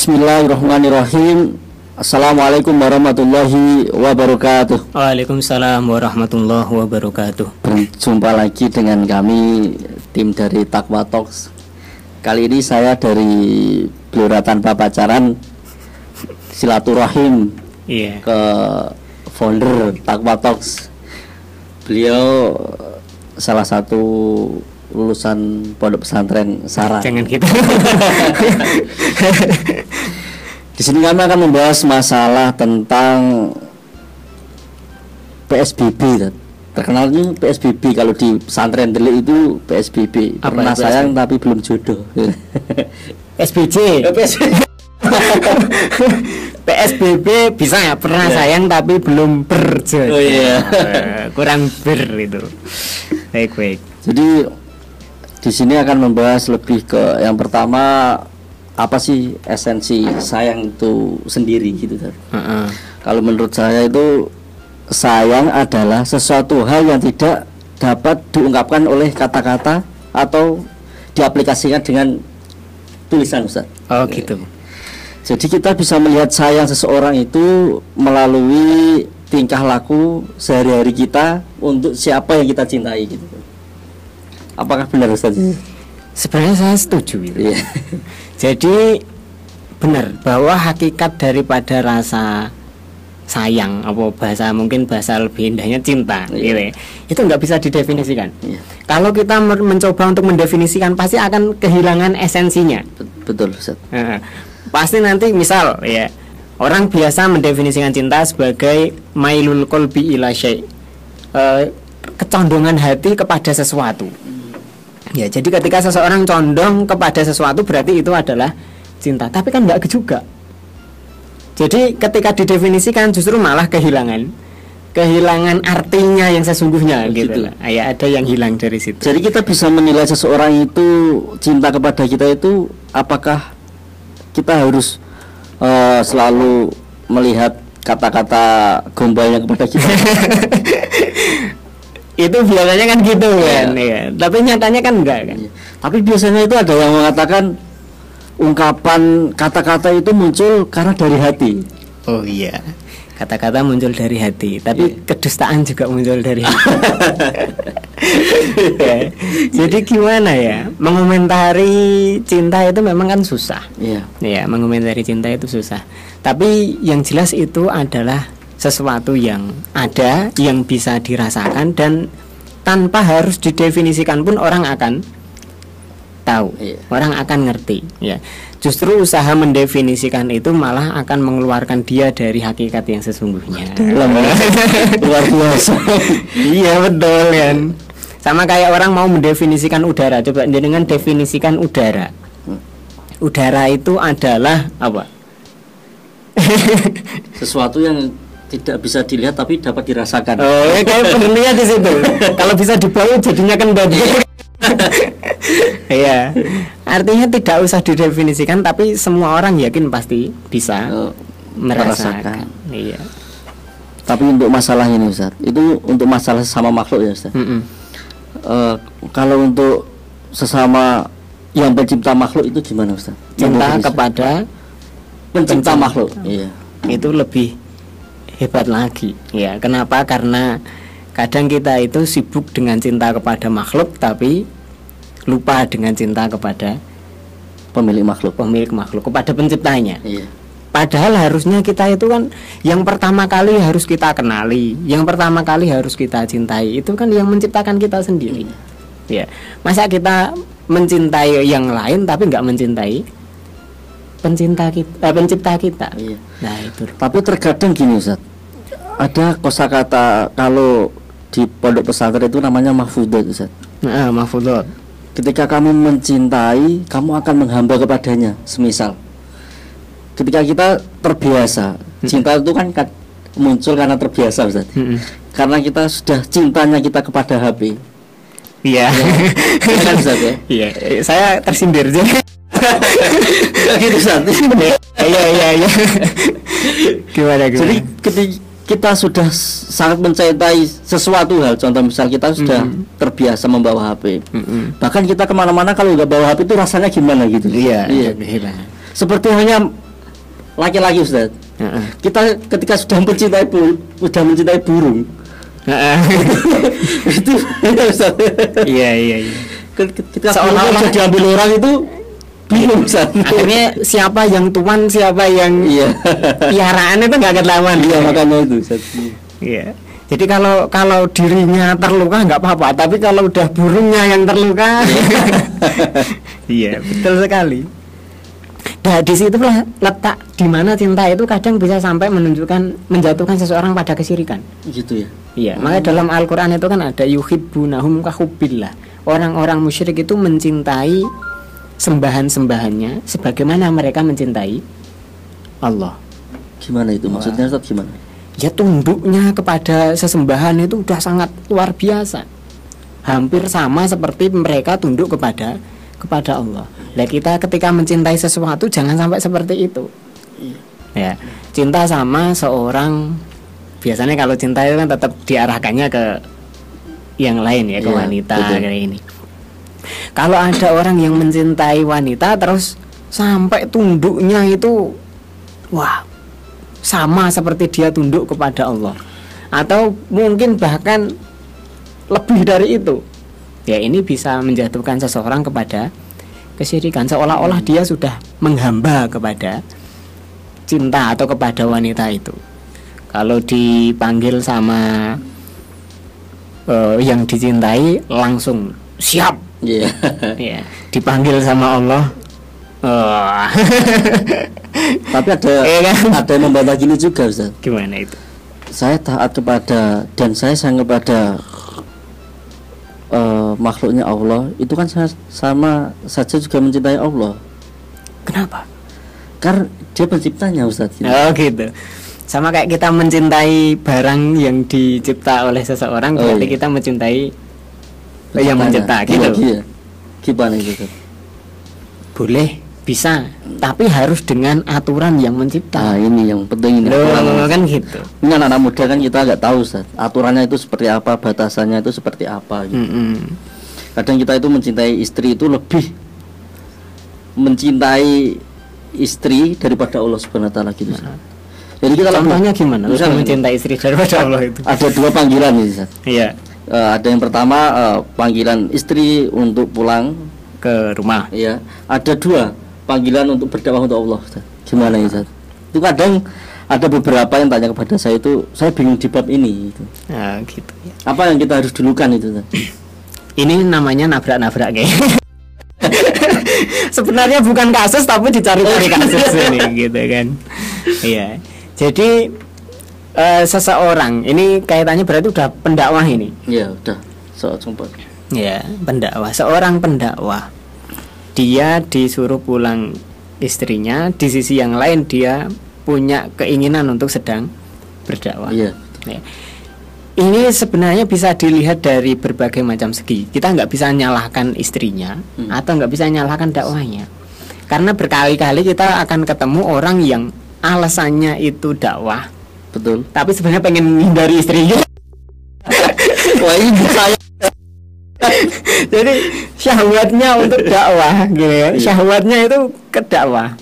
Bismillahirrahmanirrahim. Assalamualaikum warahmatullahi wabarakatuh. Waalaikumsalam warahmatullahi wabarakatuh. Berjumpa lagi dengan kami tim dari Takwa Talks. Kali ini saya dari Blora Tanpa Pacaran silaturahim Iya. ke founder Takwa Talks. Beliau salah satu lulusan pondok pesantren Sarah. Jangan gitu. Di sini kami akan membahas masalah tentang PSBB. Terkenalnya PSBB kalau di pesantren delik itu PSBB. Apa Pernah itu sayang tapi belum jodoh. SBJ. PSBB bisa ya pernah Iya. sayang tapi belum berjodoh. Oh, iya. Eh, kurang ber itu. Baik baik. Jadi di sini akan membahas lebih ke yang pertama apa sih esensi sayang itu sendiri gitu Tat. Heeh. Kalau menurut saya itu sayang adalah sesuatu hal yang tidak dapat diungkapkan oleh kata-kata atau diaplikasikan dengan tulisan Ustaz. Oh gitu. Jadi kita bisa melihat sayang seseorang itu melalui tingkah laku sehari-hari kita untuk siapa yang kita cintai gitu. Apakah benar Ustaz? Sebenarnya saya setuju itu. Iya. Jadi benar bahwa hakikat daripada rasa sayang apa bahasa mungkin bahasa lebih indahnya cinta Iya. gitu ya. itu nggak bisa didefinisikan Iya. kalau kita mencoba untuk mendefinisikan pasti akan kehilangan esensinya Bet- Betul Ustaz. Pasti nanti misal ya orang biasa mendefinisikan cinta sebagai mailul kolbi ila syai' Eh, kecondongan hati kepada sesuatu ya jadi ketika seseorang condong kepada sesuatu berarti itu adalah cinta tapi kan nggak juga jadi ketika didefinisikan justru malah kehilangan kehilangan artinya yang sesungguhnya Oh, gitu gitu. lah. ya ada yang hilang dari situ Jadi kita bisa menilai seseorang itu cinta kepada kita itu apakah kita harus eh, selalu melihat kata-kata gombalnya kepada kita. itu biasanya kan gitu kan Iya. ya. tapi nyatanya kan enggak kan Tapi biasanya itu ada yang mengatakan ungkapan kata-kata itu muncul karena dari hati. oh iya kata-kata muncul dari hati tapi Iya. kedustaan juga muncul dari hati Ya. jadi gimana ya mengomentari cinta itu memang kan susah Iya. Ya, mengomentari cinta itu susah. Tapi yang jelas itu adalah sesuatu yang ada, yang bisa dirasakan dan tanpa harus didefinisikan pun orang akan tahu. Iya. Orang akan ngerti, ya. Justru usaha mendefinisikan itu malah akan mengeluarkan dia dari hakikat yang sesungguhnya. Luar biasa. iya, betul kan. Sama kayak orang mau mendefinisikan udara. Coba dengan definisikan udara. Udara itu adalah apa? Sesuatu yang tidak bisa dilihat tapi dapat dirasakan. Oh, ya kayak pentingnya di situ. Kalau bisa dibawa jadinya kan bagus. Iya. Artinya tidak usah didefinisikan tapi semua orang yakin pasti bisa Oh, merasakan. Iya. Tapi untuk masalah ini Ustaz, itu untuk masalah sesama makhluk ya Ustaz. Mm-mm. Eh, kalau untuk sesama yang pencipta makhluk itu gimana Ustaz? Cinta kepada pencipta pencipta. makhluk. Iya. itu lebih hebat lagi. Ya, kenapa? Karena kadang kita itu sibuk dengan cinta kepada makhluk tapi lupa dengan cinta kepada Pemilik makhluk. pemilik makhluk, kepada penciptanya. Iya. Padahal harusnya kita itu kan yang pertama kali harus kita kenali, yang pertama kali harus kita cintai itu kan yang menciptakan kita sendiri. Ya, masa kita mencintai yang lain tapi nggak mencintai pencinta kita, eh, pencipta kita. Iya. Nah itu. Tapi terkadang gini Ustaz. Ada kosakata kalau di pondok pesantren itu namanya mahfudat Ustaz. Nah, mahfudot. Ketika kamu mencintai, kamu akan menghamba kepadanya. Semisal, ketika kita terbiasa, cinta itu kan muncul karena terbiasa, Ustaz. Karena kita sudah cintanya kita kepada HP. Iya. Iya kan, Ustaz, ya? Iya, eh, saya tersindir jadi. gitu, Ustaz. Iya iya iya. Gimana gimana? Jadi ketika kita sudah sangat mencintai sesuatu hal, contoh misal kita sudah Mm-mm. terbiasa membawa HP. Mm-mm. Bahkan kita ke mana-mana kalau nggak bawa HP itu rasanya gimana gitu? Iya, iya. Seperti hanya laki-laki Ustaz. Heeh. Kita ketika sudah mencintai bu, sudah mencintai burung, Heeh. itu itu. Iya iya iya. Ketika Seolah-olah- diambil orang itu bingung. Akhirnya siapa yang tuan, siapa yang iya. piaraan itu nggak ketahuan. Iya makanya itu. Iya. Jadi kalau kalau dirinya terluka nggak apa-apa, tapi kalau udah burungnya yang terluka, iya betul sekali. Nah di situlah letak di mana cinta itu kadang bisa sampai menunjukkan menjatuhkan seseorang pada kesirikan. Gitu ya. Iya, makanya dalam Al-Qur'an itu kan ada yuhibbunahum kahubbillah. Orang-orang musyrik itu mencintai sembahan-sembahannya sebagaimana mereka mencintai Allah. Gimana itu maksudnya Ustaz gimana? Ya tunduknya kepada sesembahan itu udah sangat luar biasa. Hampir sama seperti mereka tunduk kepada kepada Allah. Nah, kita ketika mencintai sesuatu jangan sampai seperti itu. Ya, cinta sama seorang biasanya kalau cinta itu kan tetap diarahkannya ke yang lain ya, ke Iya, wanita betul. kayak ini. Kalau ada orang yang mencintai wanita terus sampai tunduknya itu wah sama seperti dia tunduk kepada Allah. Atau mungkin bahkan lebih dari itu. Ya ini bisa menjatuhkan seseorang kepada kesyirikan. Seolah-olah dia sudah menghamba kepada cinta atau kepada wanita itu. Kalau dipanggil sama eh, yang dicintai langsung siap Iya. ya dipanggil sama Allah Tapi ada Iya kan? ada yang membantah gini juga Ustaz. gimana itu Saya taat kepada dan saya sayang kepada eh, makhluknya Allah itu kan sa- sama saja juga mencintai Allah. kenapa Karena dia penciptanya Ustaz. Oh gitu. Sama kayak kita mencintai barang yang dicipta oleh seseorang, Oh, berarti iya. kita mencintai yang mencipta gitu. Iya. Gimana itu? Boleh, bisa, tapi harus dengan aturan yang Nah, mencipta. ini yang penting ini. Loh, kan gitu. Ini anak-anak muda kan kita nggak tahu Ustaz. Aturannya itu seperti apa, batasannya itu seperti apa gitu. Mm-mm. Kadang kita itu mencintai istri itu lebih mencintai istri daripada Allah Subhanahu wa taala gitu. Ustaz. Jadi kita Contohnya gimana? Terus Misalnya, mencintai istri daripada Allah itu. Ada dua panggilan nih. Iya, Eh, ada yang pertama eh, panggilan istri untuk pulang, ke rumah. ya. Ada dua panggilan untuk berdakwah untuk Allah. Ustaz. Gimana ya, Ustaz? Itu kadang ada beberapa yang tanya kepada saya itu, saya bingung di bab ini. Gitu. Nah, gitu. ya. Apa yang kita harus dulukan itu? Ustaz? Ini namanya nabrak-nabrak kayak. Sebenarnya bukan kasus tapi dicari-cari kasus ini gitu kan. Iya. Jadi eh, seseorang ini kaitannya berarti udah pendakwah ini. Ya, udah. So, sumpah. Ya, pendakwah. Seorang pendakwah. Dia disuruh pulang istrinya, di sisi yang lain dia punya keinginan untuk sedang berdakwah. Iya. Ya. Ini sebenarnya bisa dilihat dari berbagai macam segi. Kita nggak bisa nyalahkan istrinya Hmm. atau nggak bisa nyalahkan dakwahnya, karena berkali-kali kita akan ketemu orang yang alasannya itu dakwah, Betul. tapi sebenarnya pengen menghindari istrinya. Wah, ini saya Jadi syahwatnya untuk dakwah, gitu ya. Iya. Syahwatnya itu ke dakwah.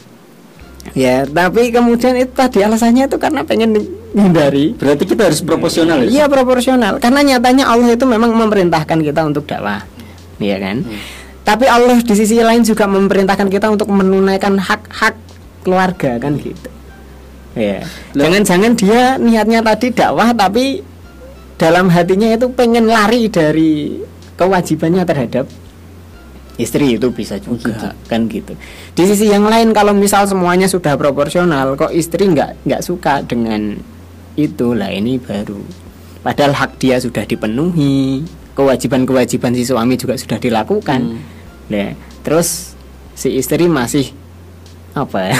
Ya, tapi kemudian itu tadi alasannya itu karena pengen menghindari berarti kita harus proporsional ya. Iya proporsional karena nyatanya Allah itu memang memerintahkan kita untuk dakwah, iya kan? Tapi Allah di sisi lain juga memerintahkan kita untuk menunaikan hak-hak keluarga kan gitu. Ya. Lah- Jangan-jangan dia niatnya tadi dakwah tapi dalam hatinya itu pengen lari dari kewajibannya terhadap istri itu bisa juga kan gitu. Di sisi yang lain kalau misal semuanya sudah proporsional kok istri nggak nggak suka dengan itu lah ini baru padahal hak dia sudah dipenuhi kewajiban-kewajiban si suami juga sudah dilakukan Hmm. Nah, terus si istri masih apa ya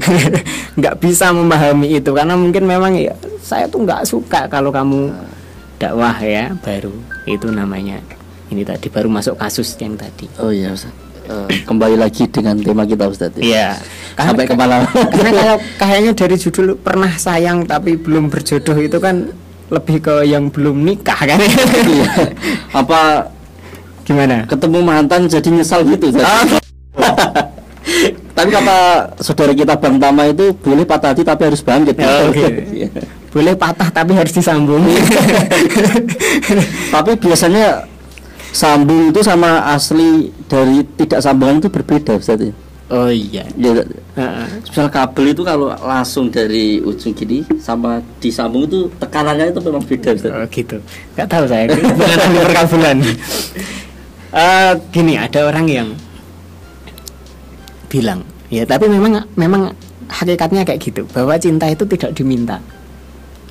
nggak bisa memahami itu karena mungkin memang ya saya tuh nggak suka kalau kamu dakwah ya baru itu namanya ini tadi baru masuk kasus yang tadi Oh iya, Ustaz. Eh, kembali lagi dengan tema kita Ustaz. ya. Iya. Sampai ke mana? Karena kalau kayaknya dari judul pernah sayang tapi belum berjodoh itu kan lebih ke yang belum nikah kan? Iya. Apa Gimana? ketemu mantan jadi nyesal gitu Ustaz? Tapi kata saudara kita Bang Tama itu boleh patah hati tapi harus bangkit. Oh, oke. Boleh patah tapi harus disambung. tapi biasanya sambung itu sama asli dari tidak sambungan itu berbeda Ustaz ya. oh iya. Ya, Heeh. misal kabel itu kalau langsung dari ujung gini sama disambung itu tekanannya itu memang beda Ustaz. Oh gitu. Gak tahu saya. Bukan ahli perkabulan. Eh, gini ada orang yang bilang. Ya tapi memang memang hakikatnya kayak gitu. Bahwa cinta itu tidak diminta.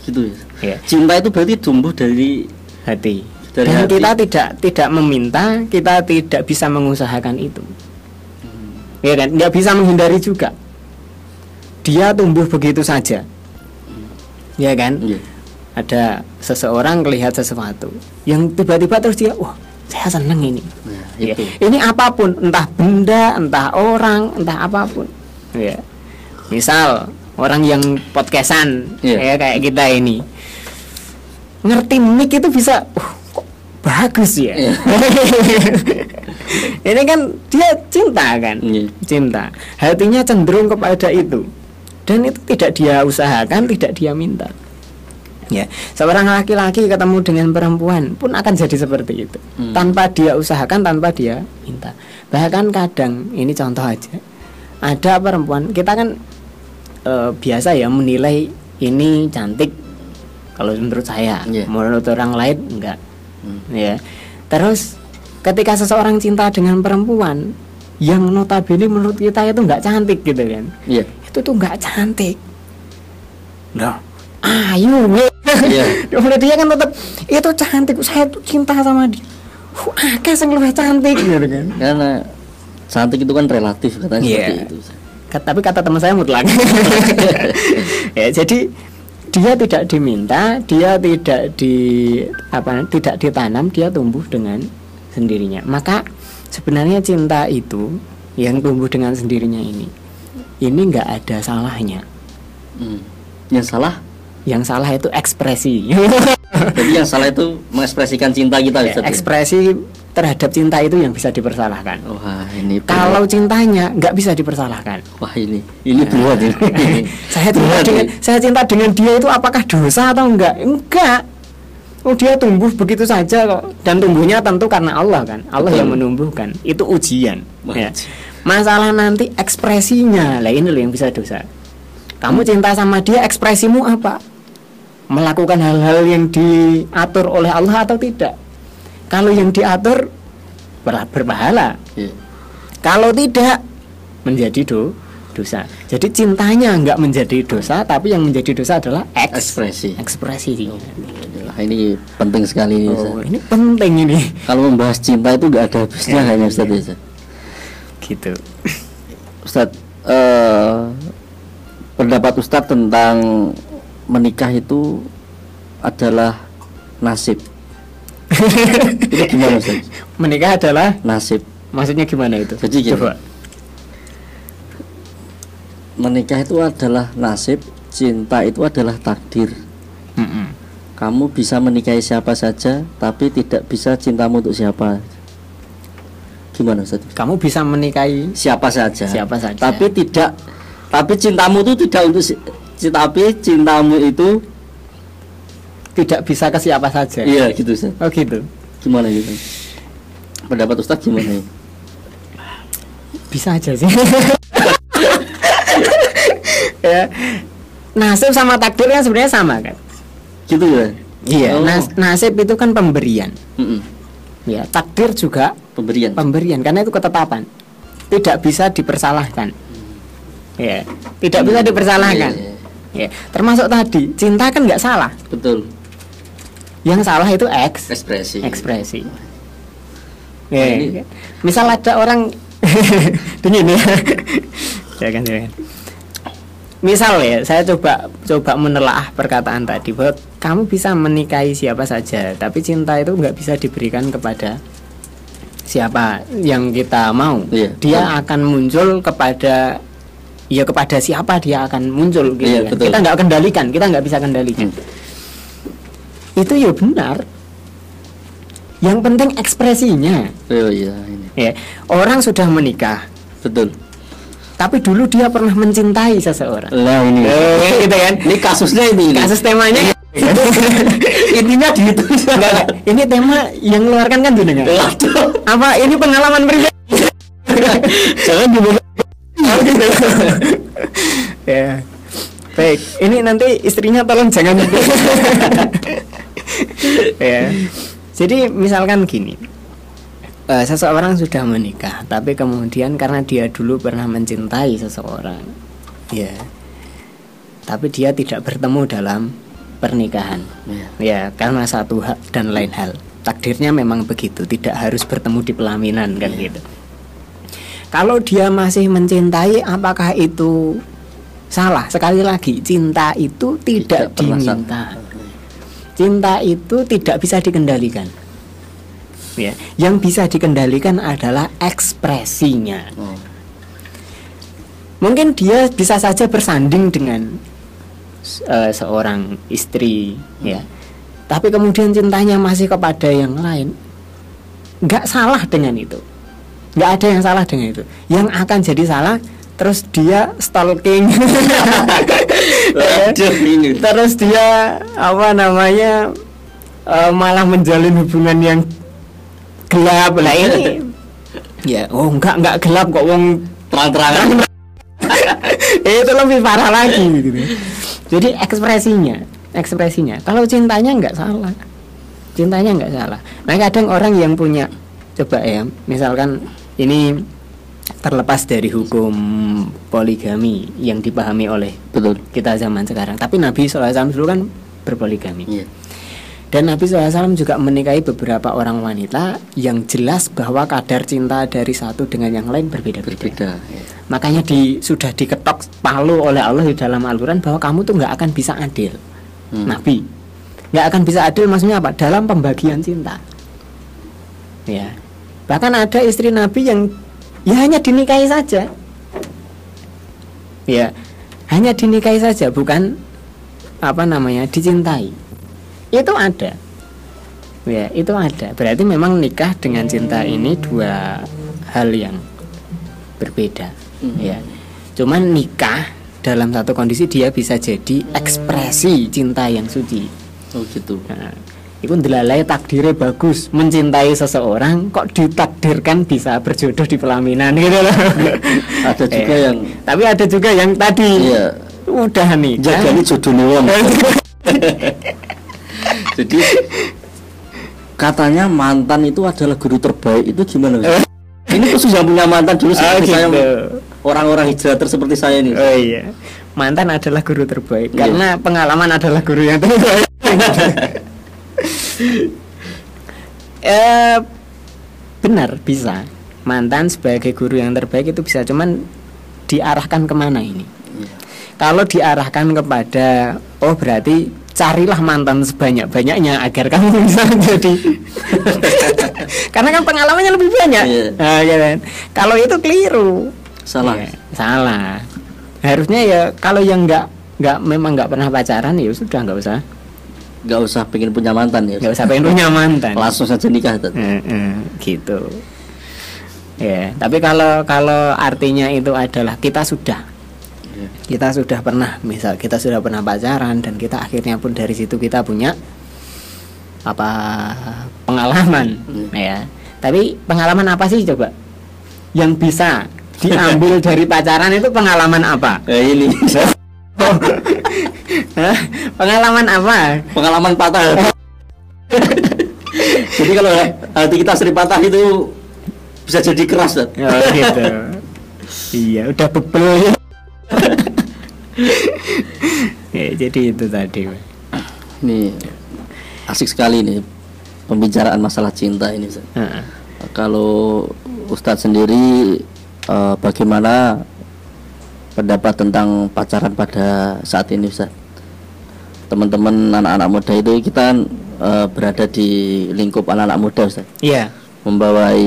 Gitu ya. ya. Cinta itu berarti tumbuh dari hati. Dari dan hati. kita tidak tidak meminta kita tidak bisa mengusahakan itu. Ya kan? Nggak bisa menghindari juga. Dia tumbuh begitu saja. Ya kan? Iya. ada seseorang melihat sesuatu yang tiba-tiba terus dia wah saya seneng ini. Nah, Ya. Ini apa pun, entah benda, entah orang, entah apa pun. Ya. Misal orang yang podcastan, Iya. ya kayak kita ini, ngerti mic itu bisa, uh, kok bagus ya. Iya. ini kan dia cinta kan, Iya. cinta. Hatinya cenderung kepada itu, dan itu tidak dia usahakan, tidak dia minta. Ya, seorang laki-laki ketemu dengan perempuan pun akan jadi seperti itu. Hmm. Tanpa dia usahakan, tanpa dia minta. Bahkan kadang ini contoh aja. Ada perempuan, kita kan eh, biasa ya menilai ini cantik kalau menurut saya. Iya. Menurut orang lain enggak. Hmm. Ya. Terus ketika seseorang cinta dengan perempuan yang notabene menurut kita itu enggak cantik gitu kan Iya. itu tuh nggak cantik. Nah, ayo, we. Iya. Menurut dia kan tetap itu cantik. Saya tuh cinta sama dia. Uh, akeh sing luwih cantik gitu kan. Karena cantik itu kan relatif katanya Iya. seperti itu. Kat- Tapi kata teman saya mutlak. ya, jadi dia tidak diminta, dia tidak di apa tidak ditanam, dia tumbuh dengan sendirinya. Maka sebenarnya cinta itu yang tumbuh dengan sendirinya ini ini nggak ada salahnya. Hmm. Yang salah, Yang salah itu ekspresi. jadi yang salah itu mengekspresikan cinta kita Ya, ya? ekspresi terhadap cinta itu yang bisa dipersalahkan. Wah, ini Kalau cintanya nggak bisa dipersalahkan. wah ini ini berat ini. saya cinta Berat dengan ini. saya cinta dengan dia itu apakah dosa atau enggak? Enggak. Oh dia tumbuh begitu saja kok dan tumbuhnya tentu karena Allah kan. Allah Betul. yang menumbuhkan. Itu ujian. Wah, Ya. Masalah nanti ekspresinya. Lah ini loh yang bisa dosa. Kamu cinta sama dia ekspresimu apa? Melakukan hal-hal yang diatur oleh Allah atau tidak? Kalau yang diatur ber- berpahala. Iya. Kalau tidak menjadi do dosa. Jadi cintanya nggak menjadi dosa, tapi yang menjadi dosa adalah eks Ekspresi. ekspresi. Wah, ini penting sekali ini. Oh, ini penting ini. Kalau membahas cinta itu nggak ada habisnya Ya, hanya ya, Ustaz ya. Gitu. Ustaz, eh, pendapat Ustaz tentang menikah itu adalah nasib. itu gimana? Menikah adalah Nasib. maksudnya gimana itu? Jadi gini. Coba. Menikah itu adalah nasib, cinta itu adalah takdir. Mm-mm. Kamu bisa menikahi siapa saja, tapi tidak bisa cintamu untuk siapa. Gimana Ustaz? Kamu bisa menikahi Siapa saja. Siapa saja. Tapi tidak tapi cintamu itu tidak untuk si- tapi cintamu itu tidak bisa ke siapa saja. iya gitu Ustaz. Oh gitu. Gimana gitu? Pendapat Ustaz gimana? Bisa aja sih. ya. Nasib sama takdir kan sebenarnya sama kan? Gitu ya? Iya. Oh. Nas- nasib itu kan pemberian. Mm-mm. Ya, takdir juga Pemberian. pemberian karena itu ketetapan tidak bisa dipersalahkan ya tidak bisa dipersalahkan Iya, ya termasuk tadi cinta kan nggak salah. Betul. yang salah itu eks Ekspresi. ekspresi. Nah, ya, ini- misal ada orang dingin ya. Ya kan ya kan. misal ya saya coba coba menelaah perkataan tadi bahwa kamu bisa menikahi siapa saja tapi cinta itu nggak bisa diberikan kepada siapa yang kita mau. Iya, dia betul. akan muncul kepada ya kepada siapa dia akan muncul gitu Iya, kan. betul. kita nggak kendalikan kita nggak bisa kendalikan Hmm. itu ya benar yang penting ekspresinya Oh iya ini. ya orang sudah menikah Betul. tapi dulu dia pernah mencintai seseorang. Lah ini. Eh, gitu kan? Ini kasusnya ini. ini. Kasus temanya Intinya di itu. Ini tema yang mengeluarkan kan jenengan. Waduh. Apa ini pengalaman pribadi? Jangan dibuka. ya. Baik, ini nanti istrinya tolong jangan ya. Jadi misalkan gini. eh, seseorang sudah menikah, tapi kemudian karena dia dulu pernah mencintai seseorang, ya, tapi dia tidak bertemu dalam pernikahan, Ya. ya, karena satu hak dan lain hal. Takdirnya memang begitu, tidak harus bertemu di pelaminan kan gitu. Kalau dia masih mencintai, apakah itu salah? Sekali lagi, cinta itu tidak, Tidak diminta. Cinta itu tidak bisa dikendalikan. Ya, yang bisa dikendalikan adalah ekspresinya. Oh. Mungkin dia bisa saja bersanding dengan eh, seorang istri, ya. Tapi kemudian cintanya masih kepada yang lain. Nggak salah dengan itu. Nggak ada yang salah dengan itu. Yang akan jadi salah terus dia stalking. Terus dia apa namanya eh, malah menjalin hubungan yang gelap lah ini ya oh enggak enggak gelap kok wong Terang-terangan. Itu lebih parah lagi gitu. Jadi ekspresinya, ekspresinya. Kalau cintanya nggak salah, cintanya nggak salah. Nah kadang orang yang punya, coba ya, misalkan ini terlepas dari hukum poligami yang dipahami oleh Betul. kita zaman sekarang. Tapi Nabi SAW dulu kan berpoligami. Iya. Dan Nabi SAW juga menikahi beberapa orang wanita yang jelas bahwa kadar cinta dari satu dengan yang lain berbeda-beda. Berbeda. ya. Makanya di sudah diketok palu oleh Allah di dalam Al-Quran bahwa kamu tuh nggak akan bisa adil. Hmm. Nabi nggak akan bisa adil maksudnya apa? Dalam pembagian cinta. Ya. Bahkan ada istri Nabi yang ya hanya dinikahi saja. Ya, hanya dinikahi saja bukan apa namanya dicintai. Itu ada. Ya, itu ada. Berarti memang nikah dengan cinta ini dua hal yang berbeda. Mhm. Ya. Cuman nikah dalam satu kondisi dia bisa jadi ekspresi cinta yang suci. Oh gitu. Nah, itu ndelalai takdirnya bagus mencintai seseorang kok ditakdirkan bisa berjodoh di pelaminan gitu loh. Ada juga Eh, yang tapi ada juga yang tadi Iya. udah nih jaga ini jodoh wong. Jadi katanya mantan itu adalah guru terbaik itu gimana? Ini khusus yang punya mantan dulu Oh, gitu. orang-orang hijrah seperti saya ini. Oh iya. Mantan adalah guru terbaik Iya. karena pengalaman adalah guru yang terbaik. Eh benar bisa. Mantan sebagai guru yang terbaik itu bisa cuman diarahkan ke mana ini? Iya. Kalau diarahkan kepada oh berarti carilah mantan sebanyak-banyaknya agar kamu bisa jadi karena kan pengalamannya lebih banyak. Iya. Nah, ya kan? Kalau itu keliru. Salah. Iya, salah. Harusnya ya kalau yang nggak nggak memang nggak pernah pacaran ya sudah nggak usah Gak usah pengen punya mantan ya. nggak usah pengen punya mantan. Langsung saja nikah. Eh, gitu. Ya, tapi kalau kalau artinya itu adalah kita sudah Iya. kita sudah pernah misal kita sudah pernah pacaran dan kita akhirnya pun dari situ kita punya apa pengalaman ya tapi pengalaman apa sih coba yang bisa diambil dari pacaran itu pengalaman apa Eh, ini? pengalaman apa pengalaman patah. Jadi kalau hati kita sering patah itu bisa jadi keras. Oh, gitu iya udah bebel ya jadi itu tadi Ini asik sekali nih pembicaraan masalah cinta ini. Heeh. Kalau Ustadz sendiri eh, bagaimana pendapat tentang pacaran pada saat ini Ustaz? Teman-teman anak-anak muda itu kita eh, berada di lingkup anak-anak muda Ustaz. iya Membawai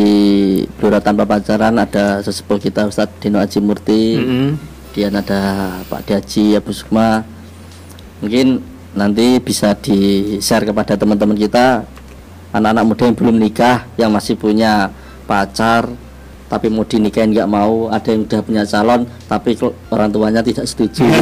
Blora tanpa pacaran ada sesepuh kita Ustadz Dino Aji Murti. Mm-mm. Kemudian ada Pak Diaji Abu Sukma Mungkin nanti bisa di-share kepada teman-teman kita Anak-anak muda yang belum nikah Yang masih punya pacar tapi mau dinikahin nggak mau ada yang udah punya calon tapi orang tuanya tidak setuju.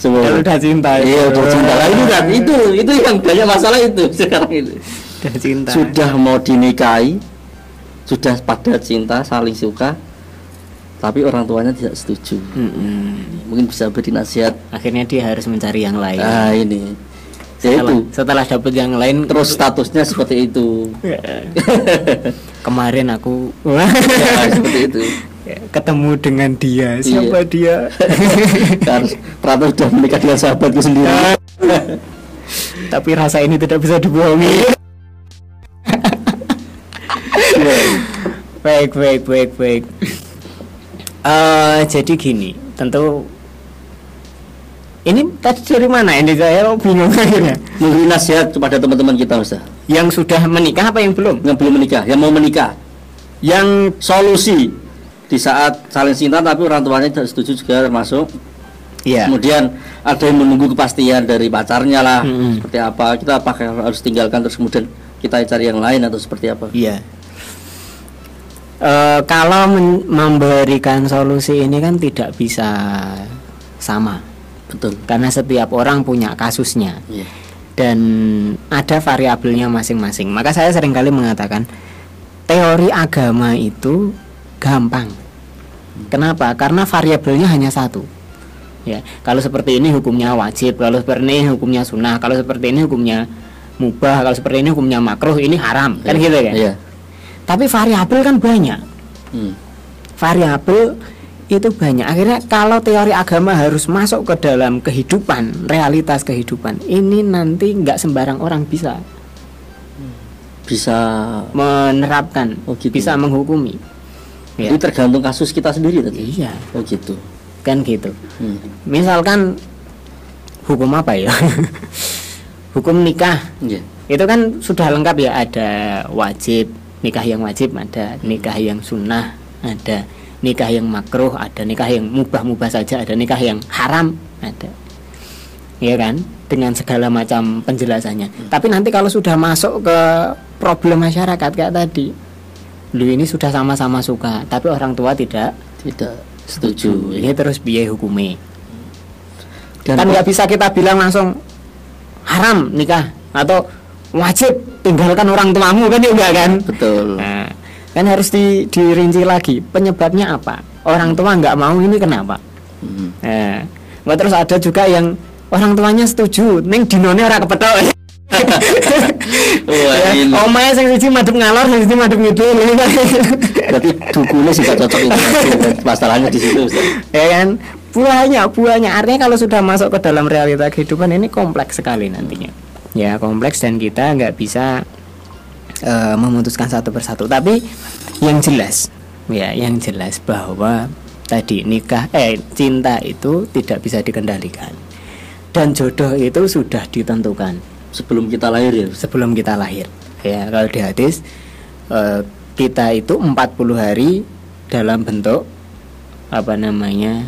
Semua udah cinta iya udah cinta. Lah itu kan itu itu yang banyak masalah itu sekarang itu Udah cinta. sudah mau dinikahi sudah pada cinta saling suka tapi orang tuanya tidak setuju. Mm-mm. mungkin bisa beri nasihat. Akhirnya dia harus mencari yang lain. ah ini setelah, itu setelah dapat yang lain terus statusnya seperti itu kemarin aku ya, seperti itu ketemu dengan dia. Siapa dia? harus ternyata sudah menikah dengan sahabatku sendiri Tapi rasa ini tidak bisa dibohongi. baik, baik, baik, baik. Eh, jadi gini, tentu ini tadi dari mana ini saya bingung akhirnya. memberi nasihat kepada teman-teman kita Ustaz Yang sudah menikah apa yang belum? yang belum menikah yang mau menikah. Yang solusi. Di saat saling cinta tapi orang tuanya tidak setuju juga termasuk. Ya kemudian ada yang menunggu kepastian dari pacarnya lah Mm-mm. seperti apa. Kita apakah harus tinggalkan terus kemudian kita cari yang lain atau seperti apa. Iya. Eh, kalau men- memberikan solusi ini kan tidak bisa sama betul karena setiap orang punya kasusnya Iya. dan ada variabelnya masing-masing. Maka saya sering kali mengatakan teori agama itu gampang. Kenapa? Karena variabelnya hanya satu. Ya, kalau seperti ini hukumnya wajib, kalau seperti ini hukumnya sunnah, kalau seperti ini hukumnya mubah, kalau seperti ini hukumnya makruh, ini haram, kan Iya. gitu kan? Iya. Tapi variabel kan banyak. Hmm. Variabel itu banyak. Akhirnya kalau teori agama harus masuk ke dalam kehidupan, realitas kehidupan, ini nanti nggak sembarang orang bisa bisa menerapkan, Oh, gitu. bisa menghukumi. Ya. Jadi tergantung kasus kita sendiri tadi. Iya, Oh gitu. kan gitu. Hmm. Misalkan hukum apa ya? hukum nikah Iya. itu kan sudah lengkap ya ada wajib nikah yang wajib ada nikah yang sunnah ada nikah yang makruh ada nikah yang mubah-mubah saja ada nikah yang haram ada. Ya kan? Dengan segala macam penjelasannya. Tapi nanti kalau sudah masuk ke problem masyarakat kayak tadi lu ini sudah sama-sama suka tapi orang tua tidak Tidak setuju. ini terus biaya hukumnya Dan kan nggak bisa kita bilang langsung haram nikah atau wajib tinggalkan orang tuamu kan ya enggak kan? Betul. nah, kan harus di, dirinci lagi. Penyebabnya apa? Orang tua nggak mau ini kenapa? Hmm. nah, terus ada juga yang orang tuanya setuju. Neng dinone ora kepethuk. Wah, ya, omae sing siji madhep ngalor sing siji madhep ngidul. Berarti dukunya sih gak cocok itu. Masalahnya di situ. Ya kan? Buahnya buahnya. Artinya kalau sudah masuk ke dalam realita kehidupan ini kompleks sekali nantinya. Ya kompleks dan kita nggak bisa eh, memutuskan satu persatu tapi yang jelas ya yang jelas bahwa tadi nikah eh cinta itu tidak bisa dikendalikan dan jodoh itu sudah ditentukan Sebelum kita lahir ya. Sebelum kita lahir ya kalau di hadis eh, kita itu 40 hari dalam bentuk apa namanya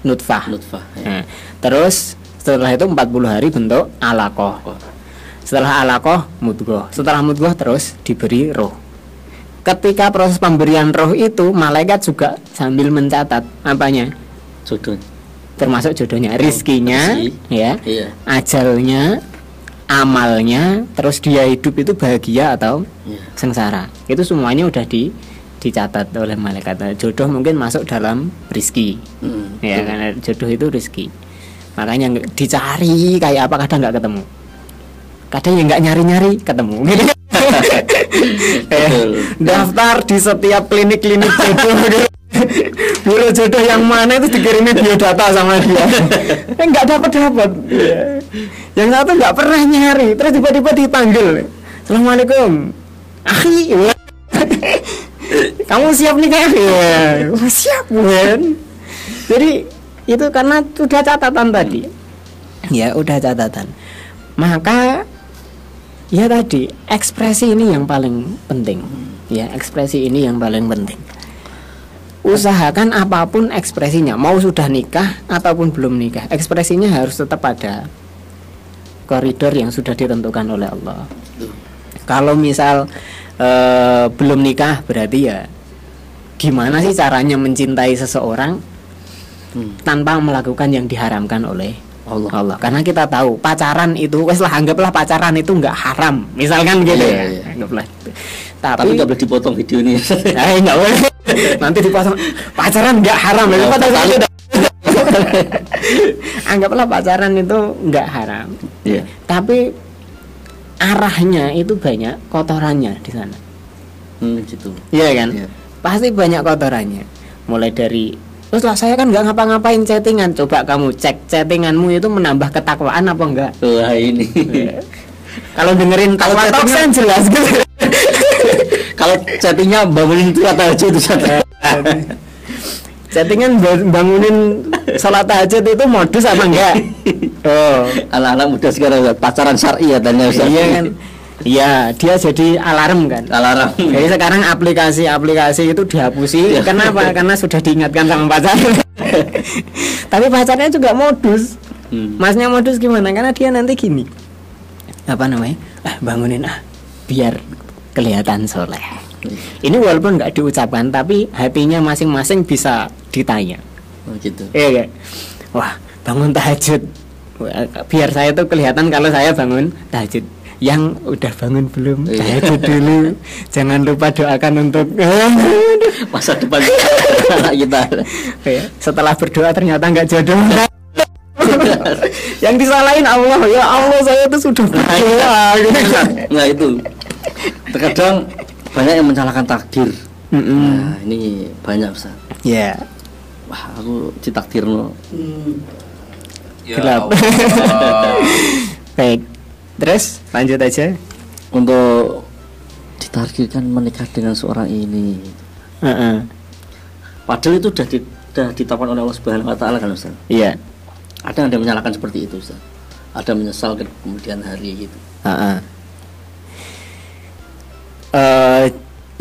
nutfah Nutfah. Ya. Nah, terus setelah itu 40 hari bentuk alakoh Oh. Setelah alakoh mudgoh setelah mudgoh terus diberi roh ketika proses pemberian roh itu malaikat juga sambil mencatat apanya Jodoh. termasuk jodohnya rizkinya rezeki. ya Iya. ajalnya amalnya terus dia hidup itu bahagia atau Iya. sengsara itu semuanya udah di dicatat oleh malaikat jodoh mungkin masuk dalam rizki Hmm. ya karena jodoh itu rizki makanya dicari kayak apa kadang nggak ketemu kadang yang nggak nyari nyari ketemu. Gitu. Eh, daftar di setiap klinik-klinik jodoh. Gitu. Biro jodoh yang mana itu dikirimin biodata sama dia. Eh, nggak dapat dapat. Yang satu nggak pernah nyari terus tiba-tiba dipanggil. Assalamualaikum. Akhi kamu siap nikah ya Wah, siap kan jadi itu karena sudah catatan tadi. Ya udah catatan. Maka ya tadi ekspresi ini yang paling penting. Ya ekspresi ini yang paling penting. Usahakan apa pun ekspresinya mau sudah nikah ataupun belum nikah ekspresinya harus tetap ada koridor yang sudah ditentukan oleh Allah. Kalau misal eh, belum nikah berarti ya gimana sih caranya mencintai seseorang Hmm. tanpa melakukan yang diharamkan oleh Allah. Allah karena kita tahu pacaran itu wes lah anggaplah pacaran itu nggak haram misalkan gitu Iya, ya iya. anggaplah Tapi tapi nggak boleh dipotong video ini. eh nggak boleh nanti dipasang pacaran nggak haram ya pacaran total. itu udah- anggaplah pacaran itu nggak haram Iya. tapi arahnya itu banyak kotorannya di sana Hmm, gitu. iya kan Iya. pasti banyak kotorannya mulai dari terus lah saya kan nggak ngapa-ngapain chattingan coba kamu cek chattinganmu itu menambah ketakwaan apa enggak Wah ini. kalau dengerin Kalau takwa chattingan- kan jelas gitu Kalau chattingnya bangunin itu aja itu satu. chattingan ba- bangunin sholat tahajud itu modus apa enggak oh Anak-anak muda sekarang pacaran syar'i katanya Ustaz. iya kan iya dia jadi alarm kan. Alarm. jadi sekarang aplikasi-aplikasi itu dihapusi. Iya. kenapa? Karena sudah diingatkan sama pacar. Tapi pacarnya juga modus. Hmm. masnya modus gimana? Karena dia nanti gini. Apa namanya? Ah bangunin ah biar kelihatan soleh. Ini walaupun nggak diucapkan tapi hatinya masing-masing bisa ditanya. Oh, gitu. iya gak? wah bangun tahajud. Biar saya tuh kelihatan kalau saya bangun tahajud yang udah bangun belum Iya. tahajud dulu jangan lupa doakan untuk Masa depan kita. Ya, setelah berdoa ternyata nggak jodoh yang disalahin Allah ya Allah saya tuh sudah berdoa gitu. Nah itu. Terkadang banyak yang menyalahkan takdir. Mm-mm. Nah, ini banyak Ustaz. ya Wah, aku ditakdir no. Ya Gelap. Allah. baik terus lanjut aja untuk ditakdirkan menikah dengan seorang ini. Heeh. Padahal itu sudah di, sudah ditetapkan oleh Allah Subhanahu wa taala kan Ustaz. iya Ada yang ada menyalahkan seperti itu Ustaz. Ada menyesal ke kemudian hari gitu. Heeh. Eh,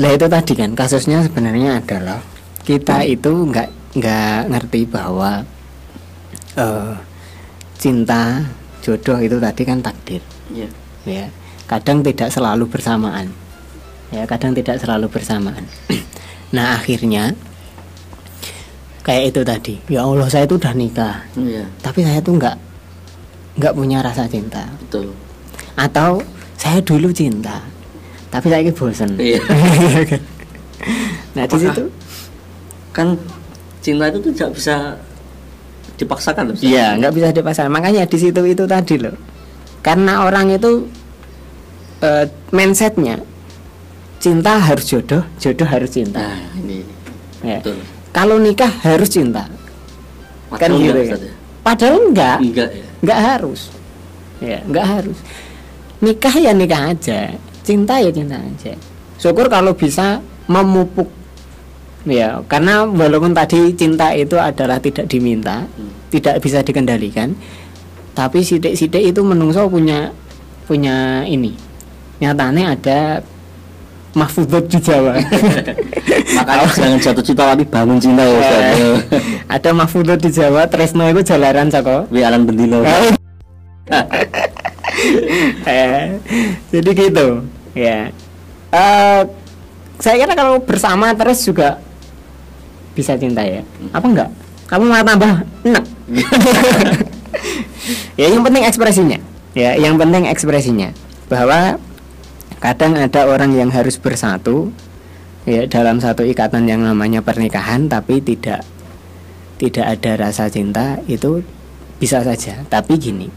lah itu tadi kan kasusnya sebenarnya adalah kita itu nggak nggak ngerti bahwa eh cinta jodoh itu tadi kan takdir Iya. ya kadang tidak selalu bersamaan. Ya kadang tidak selalu bersamaan. Nah akhirnya kayak itu tadi. Ya Allah saya itu udah nikah. Iya, tapi saya tuh nggak nggak punya rasa cinta. Betul. atau saya dulu cinta tapi saya ini bosen. Iya. nah di situ Kan cinta itu tuh tidak bisa dipaksakan loh. Iya nggak bisa dipasang makanya di situ itu tadi loh karena orang itu eh, mindsetnya cinta harus jodoh jodoh harus cinta Nah, ini Ya. betul. kalau nikah harus cinta kan Padahal gitu enggak, ya Ustaz, ya. padahal enggak Enggak ya. nggak harus ya nggak harus nikah ya nikah aja cinta ya cinta aja syukur kalau bisa memupuk ya karena walaupun tadi cinta itu adalah tidak diminta Hmm. tidak bisa dikendalikan tapi sidik-sidik itu menungso punya punya ini. Nyatanya ada mahfudzat di Jawa. Makanya jangan jatuh cinta tapi bangun cinta ya Ustaz. Ada mahfudzat di Jawa Tresno itu jalaran Sako Wi alan bendino. eh, jadi gitu. Ya. Eh, saya kira kalau bersama terus juga bisa cinta ya. Apa enggak? Kamu malah tambah enak ya yang penting ekspresinya. Ya yang penting ekspresinya. Bahwa kadang ada orang yang harus bersatu ya dalam satu ikatan yang namanya pernikahan tapi tidak tidak ada rasa cinta itu bisa saja. Tapi gini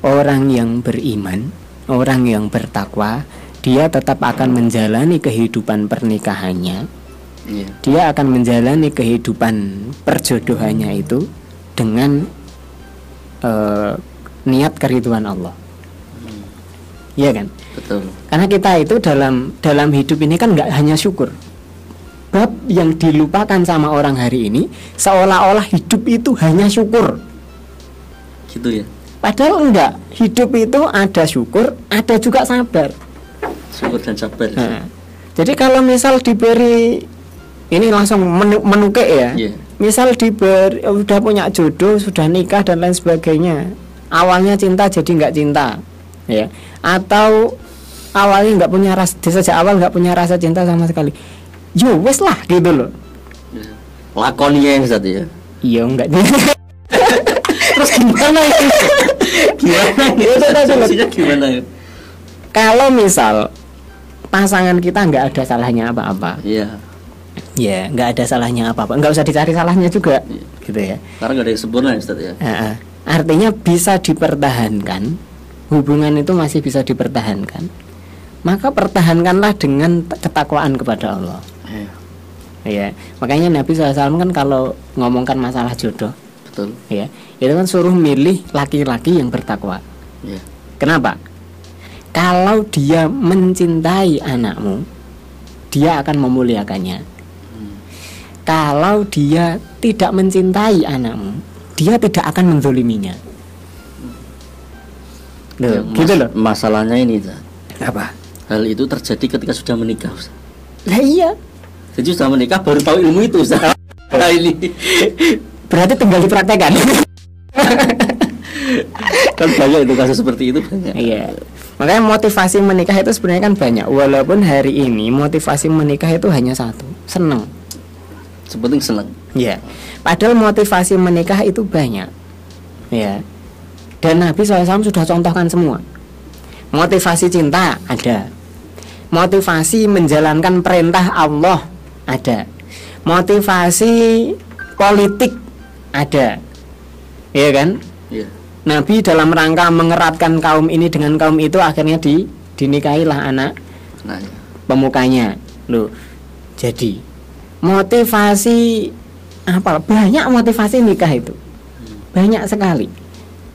orang yang beriman orang yang bertakwa dia tetap akan menjalani kehidupan pernikahannya. Iya. dia akan menjalani kehidupan perjodohannya itu dengan eh, niat keriduan Allah. Iya kan? Betul. karena kita itu dalam dalam hidup ini kan nggak hanya syukur. Bab yang dilupakan sama orang hari ini seolah-olah hidup itu hanya syukur. Gitu ya. padahal enggak. Hidup itu ada syukur ada juga sabar. Syukur dan sabar. Nah, jadi kalau misal diberi ini langsung menu, menukik ya. Iya. Misal diberi eh, udah punya jodoh, sudah nikah dan lain sebagainya. Awalnya cinta jadi nggak cinta, ya. Atau awalnya nggak punya rasa sejak awal nggak punya rasa cinta sama sekali yo wes lah gitu loh Lakoninya yang satu ya. iya enggak Terus gimana ya? gimana ya? Gimana ya? kalau misal pasangan kita nggak ada salahnya apa-apa Iya. Ya nggak ada salahnya apa-apa nggak usah dicari salahnya juga gitu ya Karena nggak ada yang sempurna ya Ustaz ya. Heeh. artinya bisa dipertahankan hubungan itu masih bisa dipertahankan maka pertahankanlah dengan ketakwaan kepada Allah Iya. ya makanya Nabi SAW kan kalau ngomongkan masalah jodoh Betul. ya itu kan suruh milih laki-laki yang bertakwa Iya. kenapa kalau dia mencintai anakmu dia akan memuliakannya kalau dia tidak mencintai anakmu dia tidak akan menzoliminya Loh, Ya, gitu loh Masalahnya ini Ustaz. apa Hal itu terjadi ketika sudah menikah Ustaz. lah iya Jadi sudah menikah baru tahu ilmu itu Ustaz. Nah ini berarti tinggal dipraktekkan kan banyak itu kasus seperti itu banyak. Iya. Makanya motivasi menikah itu sebenarnya kan banyak. Walaupun hari ini motivasi menikah itu hanya satu, seneng. Sepenting senang. Iya. Padahal motivasi menikah itu banyak. Ya. Dan Nabi SAW sudah contohkan semua. Motivasi cinta ada. Motivasi menjalankan perintah Allah ada. Motivasi politik ada. Iya kan? Iya. Nabi dalam rangka mengeratkan kaum ini dengan kaum itu akhirnya di dinikahilah anak Nah, ya. pemukanya. Loh. Jadi motivasi apa banyak motivasi nikah itu. Banyak sekali.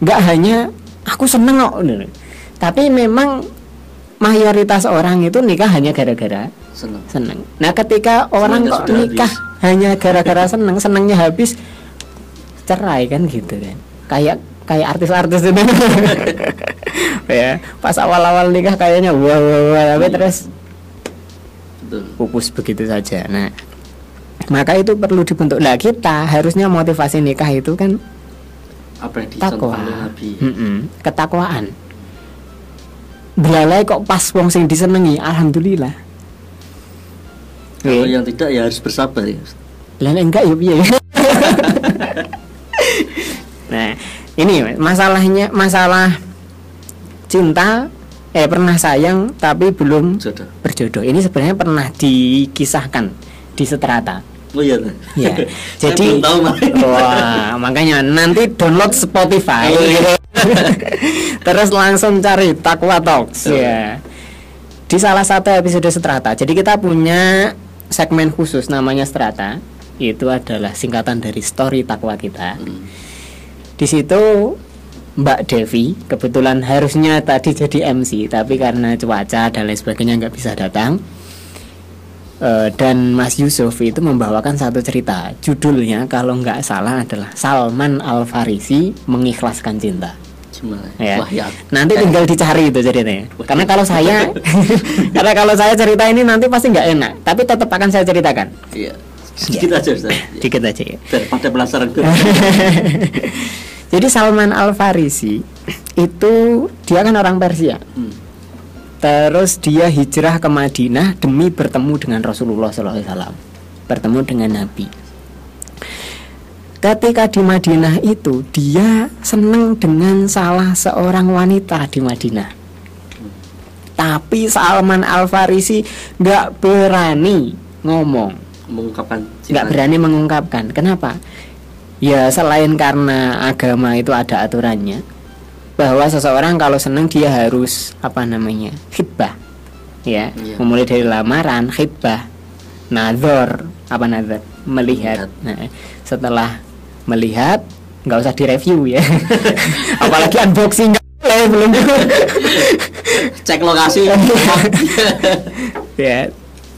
Nggak hanya aku seneng kok. Loh. Tapi memang mayoritas orang itu nikah hanya gara-gara senang. seneng. Nah, ketika orang Senangnya kok nikah hanya gara-gara seneng, senengnya habis cerai kan gitu kan. Kayak kayak artis-artis itu. ya, pas awal-awal nikah kayaknya wah wah wah tapi terus Betul. pupus begitu saja. Nah, maka itu perlu dibentuk. Lah kita harusnya motivasi nikah itu kan Apa yang takwa, ketakwaan. Belalai kok pas wong sing disenengi, alhamdulillah. Kalau yang tidak ya harus bersabar ya. Nek enggak ya piye? nah, ini masalahnya masalah cinta eh pernah sayang tapi belum Jodoh. berjodoh. Ini sebenarnya pernah dikisahkan di Seterata. Oh iya. Ya. Jadi tahu. Wah, makanya nanti download Spotify. Oh, iya. Terus langsung cari Takwa Talks ya. Di salah satu episode Strata. Jadi kita punya segmen khusus namanya Strata. Itu adalah singkatan dari story takwa kita. Hmm. Di situ Mbak Devi kebetulan harusnya tadi jadi MC, tapi karena cuaca dan lain sebagainya nggak bisa datang. Eh, dan Mas Yusuf itu membawakan satu cerita. Judulnya kalau nggak salah adalah Salman Al Farisi mengikhlaskan cinta. Ya. Wah, ya. Nanti tinggal dicari itu ceritanya. Karena kalau saya, karena kalau saya cerita ini nanti pasti nggak enak. Tapi tetap akan saya ceritakan. Iya. Sedikit aja Ustaz. Ya. Dikit aja ya. Daripada penasaran. Jadi Salman Al Farisi itu dia kan orang Persia. Hmm. Terus dia hijrah ke Madinah demi bertemu dengan Rasulullah SAW, bertemu dengan Nabi. Ketika di Madinah itu dia senang dengan salah seorang wanita di Madinah. Tapi Salman Al Farisi nggak berani ngomong, Mengungkapkan nggak berani mengungkapkan. Kenapa? Ya selain karena agama itu ada aturannya bahwa seseorang kalau senang dia harus apa namanya khidbah ya Iya. memulai dari lamaran khidbah nazar apa nazar melihat. Nah, setelah melihat nggak usah direview ya. Apalagi unboxing. Nggak boleh belum. Cek lokasi. ya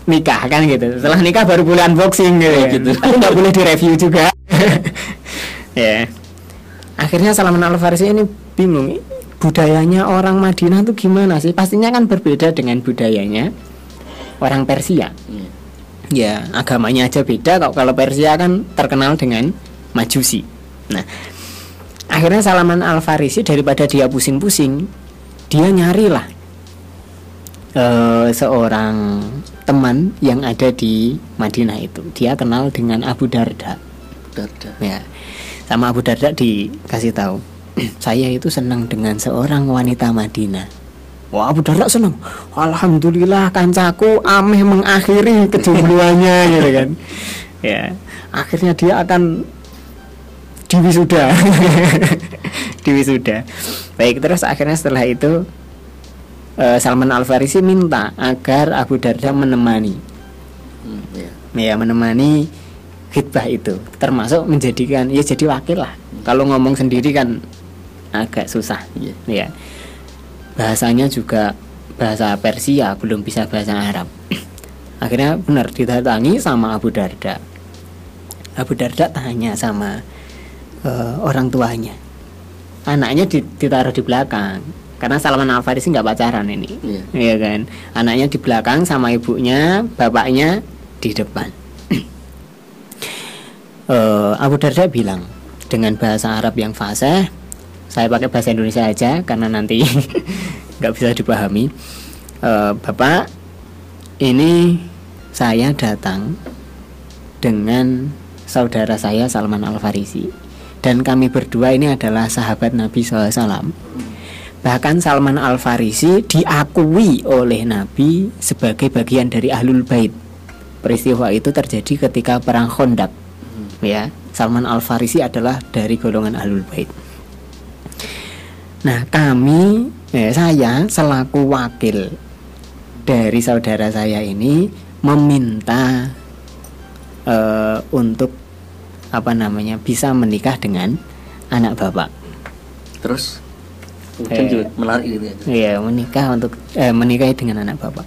nikah kan gitu. Setelah nikah baru boleh unboxing gitu, Oh, ya. gitu. nggak boleh direview juga. Ya akhirnya Salman Al Farisi ini bingung budayanya orang Madinah tuh gimana sih pastinya kan berbeda dengan budayanya orang Persia Iya. ya agamanya aja beda kok kalau Persia kan terkenal dengan majusi nah akhirnya Salman Al Farisi daripada dia pusing-pusing dia nyarilah eh, seorang teman yang ada di Madinah itu. Dia kenal dengan Abu Darda. Darda. Ya. Sama Abu Darda dikasih tahu. Saya itu senang dengan seorang wanita Madinah. Wah Abu Darda senang. Alhamdulillah kancaku ameh mengakhiri kejombloannya gitu kan. Ya. Akhirnya dia akan diwisuda. diwisuda. Baik terus akhirnya setelah itu eh, Salman Al Farisi minta agar Abu Darda menemani Hmm, ya. ya menemani khidbah itu. Termasuk menjadikan ya jadi wakil lah. Kalau ngomong sendiri kan agak susah Iya. ya bahasanya juga bahasa Persia belum bisa bahasa Arab. Akhirnya benar didatangi sama Abu Darda. Abu Darda tanya sama eh, orang tuanya. Anaknya di- ditaruh di belakang. Karena Salman Al Farisi nggak pacaran ini. Iya. Iya kan? Anaknya di belakang sama ibunya bapaknya di depan Eh, Abu Darda bilang dengan bahasa Arab yang fasih saya pakai bahasa Indonesia aja karena nanti nggak bisa dipahami Eh, bapak ini saya datang dengan saudara saya Salman Al Farisi dan kami berdua ini adalah sahabat Nabi SAW Bahkan Salman Al Farisi diakui oleh Nabi sebagai bagian dari Ahlul Bait. Peristiwa itu terjadi ketika perang Khandaq. Ya, Salman Al Farisi adalah dari golongan Ahlul Bait. Nah, kami eh, saya selaku wakil dari saudara saya ini meminta eh, untuk apa namanya bisa menikah dengan anak bapak. Terus Eh. menarik gitu ya. Iya menikah untuk eh, menikahi dengan anak bapak.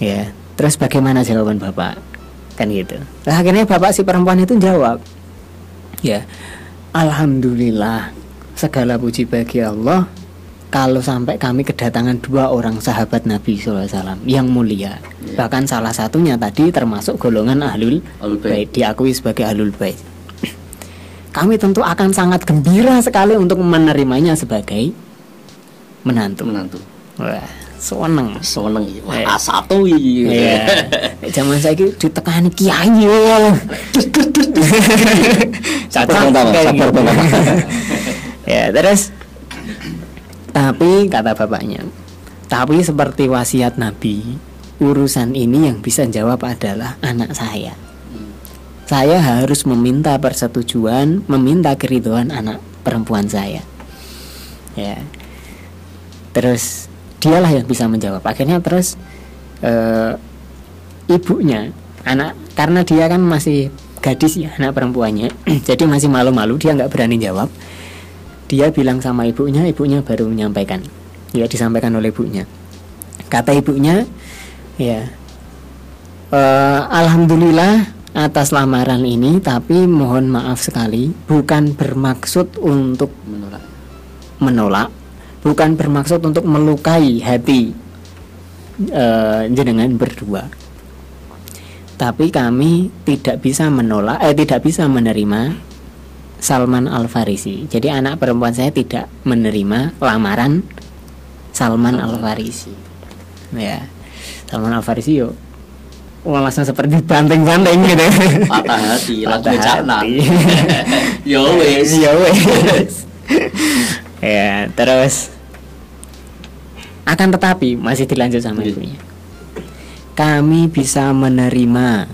Ya terus bagaimana jawaban bapak kan gitu. Nah, akhirnya bapak si perempuan itu jawab, ya Alhamdulillah segala puji bagi Allah kalau sampai kami kedatangan dua orang sahabat Nabi SAW yang mulia Iya. bahkan salah satunya tadi termasuk golongan ahlul Bait. bait diakui sebagai ahlul bait kami tentu akan sangat gembira sekali untuk menerimanya sebagai menantu Menantu. wah seneng Seneng ya. Eh. Wah, satu iki. Iya. Zaman saya ditekani kiai yo. Sabar, sabar, gitu. Ya terus tapi kata bapaknya tapi seperti wasiat Nabi urusan ini yang bisa jawab adalah anak saya saya harus meminta persetujuan meminta keriduan anak perempuan saya ya terus dialah yang bisa menjawab. Akhirnya terus eh, ibunya anak karena dia kan masih gadis ya anak perempuannya jadi masih malu-malu dia nggak berani jawab. Dia bilang sama ibunya ibunya baru menyampaikan. Ya disampaikan oleh ibunya. Kata ibunya ya eh, alhamdulillah atas lamaran ini tapi mohon maaf sekali bukan bermaksud untuk Menolak. menolak bukan bermaksud untuk melukai hati eh, jenengan berdua. Tapi kami tidak bisa menolak eh tidak bisa menerima Salman Al Farisi jadi anak perempuan saya tidak menerima lamaran Salman Al Farisi ya Salman Al Farisi yuk Wah, langsung seperti banteng-banteng gitu. Patah hati, langsung Patah cakna. wes. ya wes. Ya terus akan tetapi masih dilanjut sama Iya. ibunya kami bisa menerima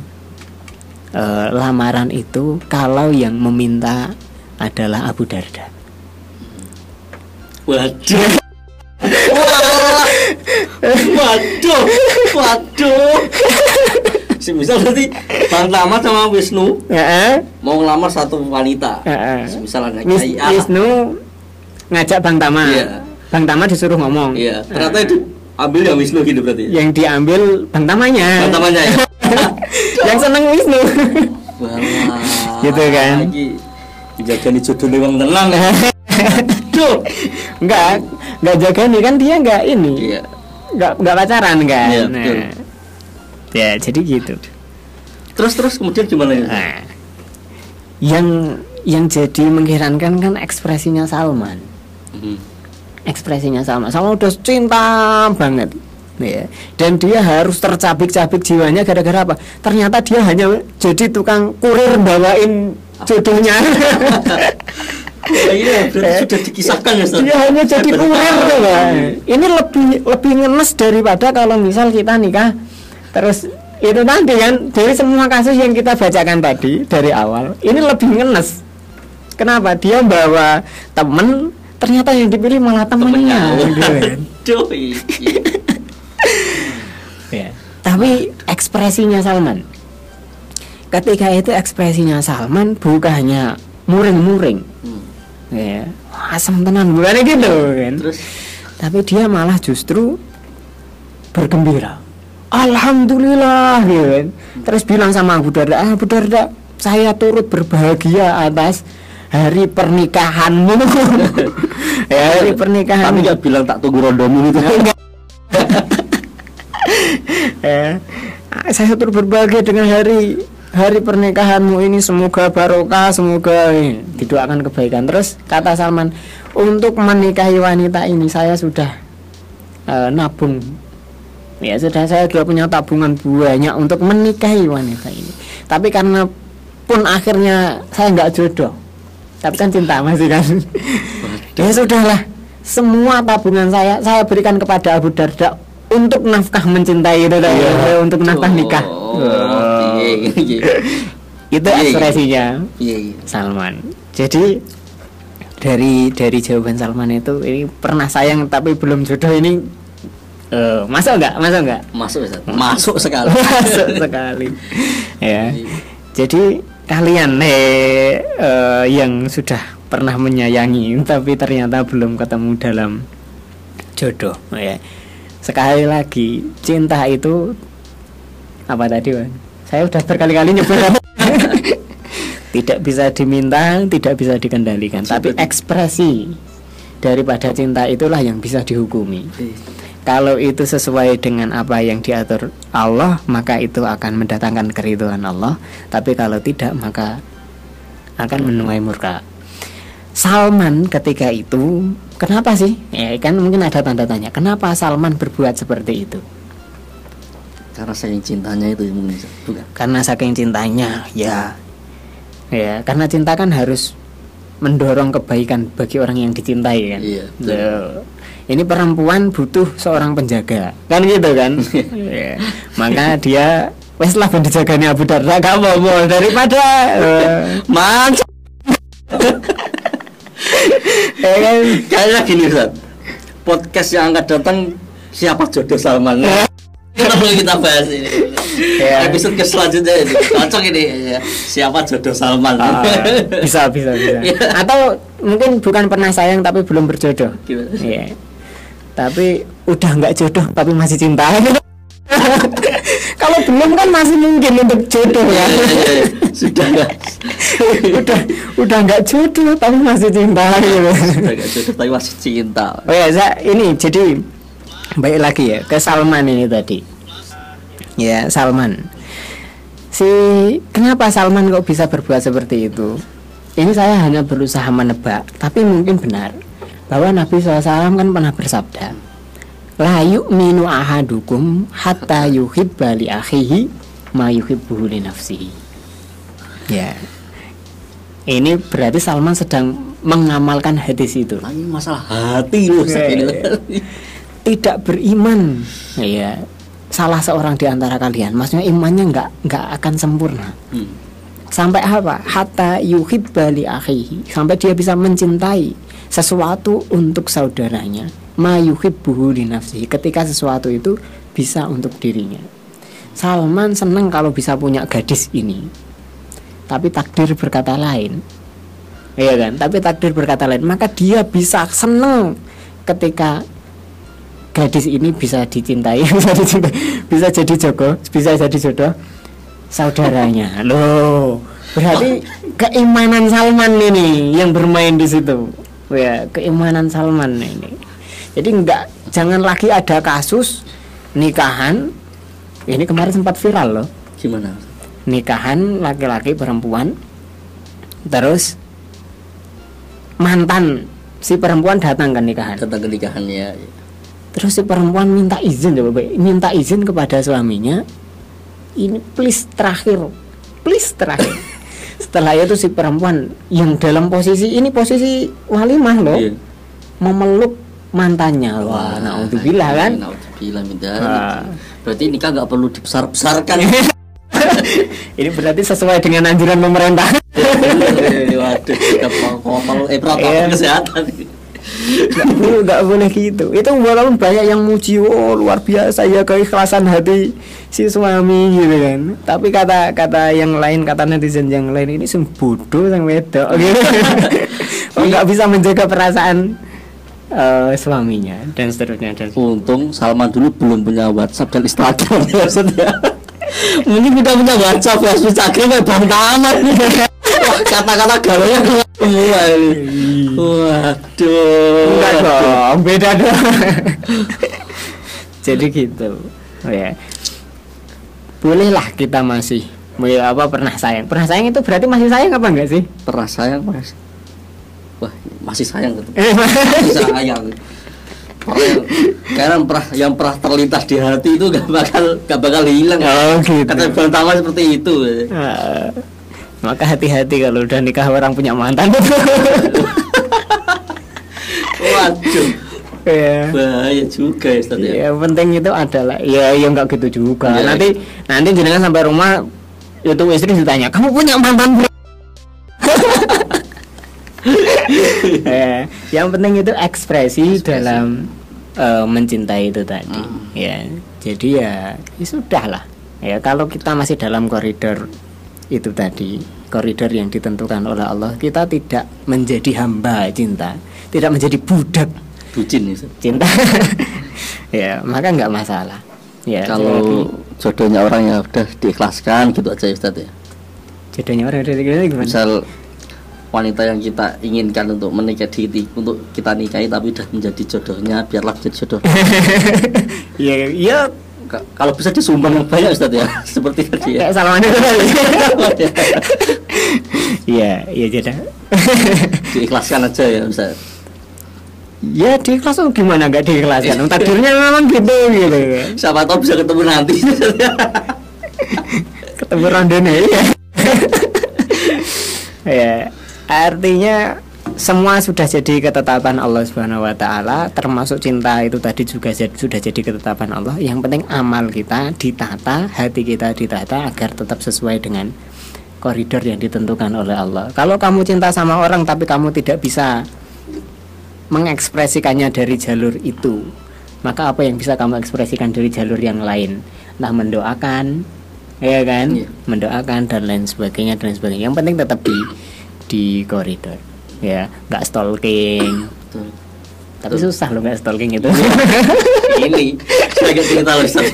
eh, lamaran itu kalau yang meminta adalah Abu Darda Waduh. Waduh. Waduh. Si misal berarti Bang Tama sama Wisnu ya mau ngelamar satu wanita. ya Misalnya Wis, kayak A. Wisnu ngajak Bang Tama Iya. Bang Tama disuruh ngomong Iya, ternyata itu ambil yang Wisnu gitu berarti. yang diambil Bang Tamanya Bang Tamanya ya. yang seneng Wisnu Wah. Gitu kan. Iki dijagani jodone wong tenang. Duh. Enggak, enggak jaga nih kan dia enggak ini. Iya. Enggak enggak pacaran kan. Iya, nah. betul. Ya, jadi gitu. Terus terus kemudian gimana ya? Nah, yang yang jadi mengherankan kan ekspresinya Salman. Hmm. Ekspresinya Salman. Salman udah cinta banget. ya. dan dia harus tercabik-cabik jiwanya gara-gara apa ternyata dia hanya jadi tukang kurir bawain jodohnya Iya, berarti sudah dikisahkan ya, dia hanya jadi kurir tuh Pak. ini lebih lebih ngenes daripada kalau misal kita nikah terus itu nanti kan dari semua kasus yang kita bacakan tadi dari awal ini lebih ngenes kenapa dia bawa temen ternyata yang dipilih malah temennya, gitu kan. Ya. Tapi ekspresinya Salman. Ketika itu ekspresinya Salman bukannya muring-muring. Hmm. ya. Asam tenan bukannya gitu kan? Terus? Tapi dia malah justru bergembira. Alhamdulillah gitu kan? Terus bilang sama Abu Darda ah, Abu Darda saya turut berbahagia atas hari pernikahanmu. Ya hari pernikahan tapi nggak bilang tak tunggu rondomu gitu. ya. saya turut berbahagia dengan hari hari pernikahanmu ini. Semoga barokah semoga ini, didoakan kebaikan. Terus kata Salman untuk menikahi wanita ini saya sudah eh, nabung. Ya sudah saya sudah punya tabungan banyak untuk menikahi wanita ini. Tapi karena pun akhirnya saya nggak jodoh tapi kan cinta masih kan? Ya sudahlah. Semua tabungan saya saya berikan kepada Abu Darda untuk nafkah mencintai itu tadi, ya, untuk nafkah nikah. Oh, iya, iya, iya. itu ekspresinya. Salman. Jadi dari dari jawaban Salman itu ini pernah sayang tapi belum jodoh ini eh masuk nggak? Masuk nggak? Masuk. Masuk sekali. masuk sekali. Ya. Jadi kalian eh, eh, yang sudah pernah menyayangi tapi ternyata belum ketemu dalam jodoh ya. Sekali lagi cinta itu apa tadi Wan? saya udah berkali-kali nyebut tidak bisa diminta tidak bisa dikendalikan. Tapi ekspresi daripada cinta itulah yang bisa dihukumi kalau itu sesuai dengan apa yang diatur Allah, maka itu akan mendatangkan keridhaan Allah. Tapi kalau tidak, maka akan menuai murka. Salman ketika itu, kenapa sih? Ya kan mungkin ada tanda tanya. Kenapa Salman berbuat seperti itu? Karena saking cintanya itu mungkin Ustaz. bukan. Karena saking cintanya, ya. Ya, karena cinta kan harus mendorong kebaikan bagi orang yang dicintai kan. Iya, betul. Ini perempuan butuh seorang penjaga, kan gitu kan? Ya, Maka dia wes lah ben dijaganya Abu Darda gak mau mau daripada eh, Mantap. ya kan? Kayaknya gini Ustaz. Podcast yang akan datang siapa jodoh Salman? kita perlu kita bahas ini. Ya. Episode ke selanjutnya ini cocok ini ya. Siapa jodoh Salman? Ah, bisa bisa bisa. Iya. Atau mungkin bukan pernah sayang tapi belum berjodoh. Iya. Tapi udah nggak jodoh tapi masih cinta. Kalau belum kan masih mungkin untuk jodoh ya. Iya, iya, iya. Sudah nggak? udah udah nggak jodoh tapi masih cinta gitu. Sudah nggak jodoh tapi masih cinta. Oh ya, saya, ini jadi baik lagi ya ke Salman ini tadi. Ya, Salman. Si kenapa Salman kok bisa berbuat seperti itu? Ini saya hanya berusaha menebak, tapi mungkin benar bahwa Nabi SAW kan pernah bersabda, La yu'minu ahadukum hatta yuhibba li akhihi ma yuhibbuhu li nafsihi. Ya. Ini berarti Salman sedang mengamalkan hadis itu. Ini masalah hati loh ini. tidak beriman ya salah seorang di antara kalian maksudnya imannya nggak nggak akan sempurna Hmm. sampai apa hatta yuhibba li akhihi sampai dia bisa mencintai sesuatu untuk saudaranya ma yuhibbuhu li nafsihi ketika sesuatu itu bisa untuk dirinya Salman senang kalau bisa punya gadis ini tapi takdir berkata lain Iya kan? Tapi takdir berkata lain. Maka dia bisa senang ketika gadis ini bisa dicintai, bisa dicintai, bisa jadi jogo, bisa jadi jodoh saudaranya. Loh, berarti keimanan Salman ini yang bermain di situ. Ya, keimanan Salman ini. Jadi enggak jangan lagi ada kasus nikahan. Ini kemarin sempat viral loh. Gimana? Nikahan laki-laki perempuan terus mantan si perempuan datang ke nikahan Tentang pernikahannya. terus si perempuan minta izin coba minta izin kepada suaminya ini please terakhir please terakhir setelah itu si perempuan yang dalam posisi ini posisi walimah loh Iya. memeluk mantannya wah naudzubillah kan Naudzubillah min Ah. dzalik. Berarti nikah nggak perlu dibesar-besarkan. ini berarti sesuai dengan anjuran pemerintah Waduh, eh protokol Iya. kesehatan. Nggak boleh nggak boleh gitu. Itu walaupun banyak yang muji oh luar biasa ya keikhlasan hati si suami gitu kan. Tapi kata kata yang lain kata netizen yang lain ini sing bodoh yang wedok gitu. Oh, nggak bisa menjaga perasaan eh, suaminya dan seterusnya. Dan Untung Salman dulu belum punya WhatsApp dan Instagram ya maksudnya. Mungkin kita punya WhatsApp, Facebook, Instagram kayak bang. Kata-kata gawanya keluar semua ini. Waduh. enggak dong beda dong jadi gitu oh, ya bolehlah kita masih ya apa pernah sayang pernah sayang itu berarti masih sayang apa enggak sih Pernah sayang mas. Wah, masih sayang tetap. Masih sayang. Karena yang pernah yang pernah terlintas di hati itu gak bakal gak bakal hilang. Oh, gitu. Kata Bang Taman seperti itu. Ah, maka hati-hati kalau udah nikah orang punya mantan Waduh. ya Bahaya juga ya Ustaz ya. ya penting itu adalah ya ya nggak gitu juga Iya. nanti nanti jenengan sampai rumah itu istri ditanya kamu punya mantan berapa?" ya, yang penting itu ekspresi, dalam eh, mencintai itu tadi Hmm. ya jadi ya, ya sudah lah ya kalau kita masih dalam koridor itu tadi koridor yang ditentukan oleh Allah. Kita tidak menjadi hamba cinta tidak menjadi budak. Bucin ya cinta. Ya maka nggak masalah. Ya Kalau jodohnya orang yang udah diikhlaskan gitu aja ya Ustaz ya. jodohnya orang dari gimana gimana? Misal wanita yang kita inginkan untuk menikah di untuk kita nikahi tapi udah menjadi jodohnya biarlah menjadi jodoh. iya Ka- Kalau bisa disumbang yang banyak Ustaz ya. Seperti tadi ya. salaman itu iya iya jadi Diikhlaskan aja ya Ustaz. ya di kelas tuh gimana nggak diikhlaskan takdirnya memang gitu gitu Siapa tahu bisa ketemu nanti. ketemu rondone ya ya artinya semua sudah jadi ketetapan Allah Subhanahu wa taala termasuk cinta itu tadi juga jad- sudah jadi ketetapan Allah. Yang penting amal kita ditata hati kita ditata agar tetap sesuai dengan koridor yang ditentukan oleh Allah. Kalau kamu cinta sama orang tapi kamu tidak bisa mengekspresikannya dari jalur itu maka apa yang bisa kamu ekspresikan dari jalur yang lain? Entah mendoakan ya kan? Iya. mendoakan dan lain sebagainya dan lain sebagainya. Yang penting tetap di di koridor ya nggak stalking. Betul. tapi susah loh nggak stalking itu. Ini saya gak cerita Ustaz.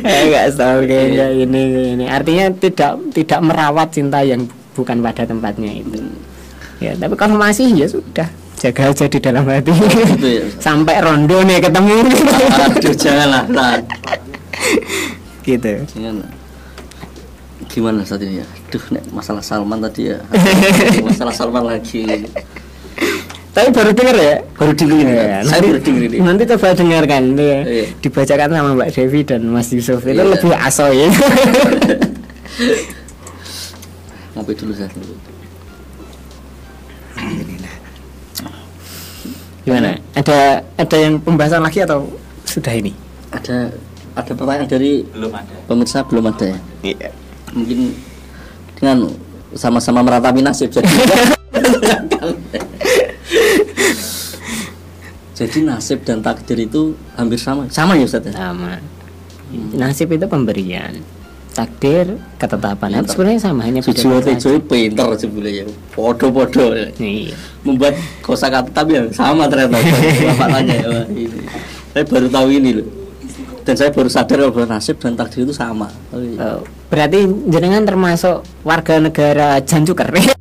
Eh, nggak stalking kayak ini ini artinya tidak tidak merawat cinta yang bukan pada tempatnya itu. Ya tapi kalau masih ya sudah. Jaga aja di dalam hati. Gitu ya, sampai rondo nih ketemu Aduh janganlah. Gitu. Jangan. Gimana saat ini ya? Duh, nek masalah Salman tadi ya. masalah Salman lagi. tapi baru dengar ya Baru dengerin Ya, ya. Saya baru dengerin ini. nanti coba dengarkan tuh ya. Iya. dibacakan sama Mbak Devi dan Mas Yusuf itu Iya. lebih asoy Ngopi dulu saya dulu. gimana ada ada yang pembahasan lagi atau sudah ini Ada ada pertanyaan dari belum ada pemirsa belum ada ya? iya Mungkin dengan sama-sama meratapi nasib jadi jadi nasib dan takdir itu hampir sama. Sama ya Ustaz ya? sama. Nasib itu pemberian. Takdir ketetapan. Itu Pinter. sebenarnya sama hanya Sujiwo Tejo itu pinter sebenarnya ya. Podo-podo. Ya. iya. Membuat kosakata tapi yang sama ternyata. Bapaknya ya Wah, ini. saya baru tahu ini loh dan saya baru sadar bahwa nasib dan takdir itu sama Oh, iya. Oh, berarti jenengan termasuk warga negara Janjuker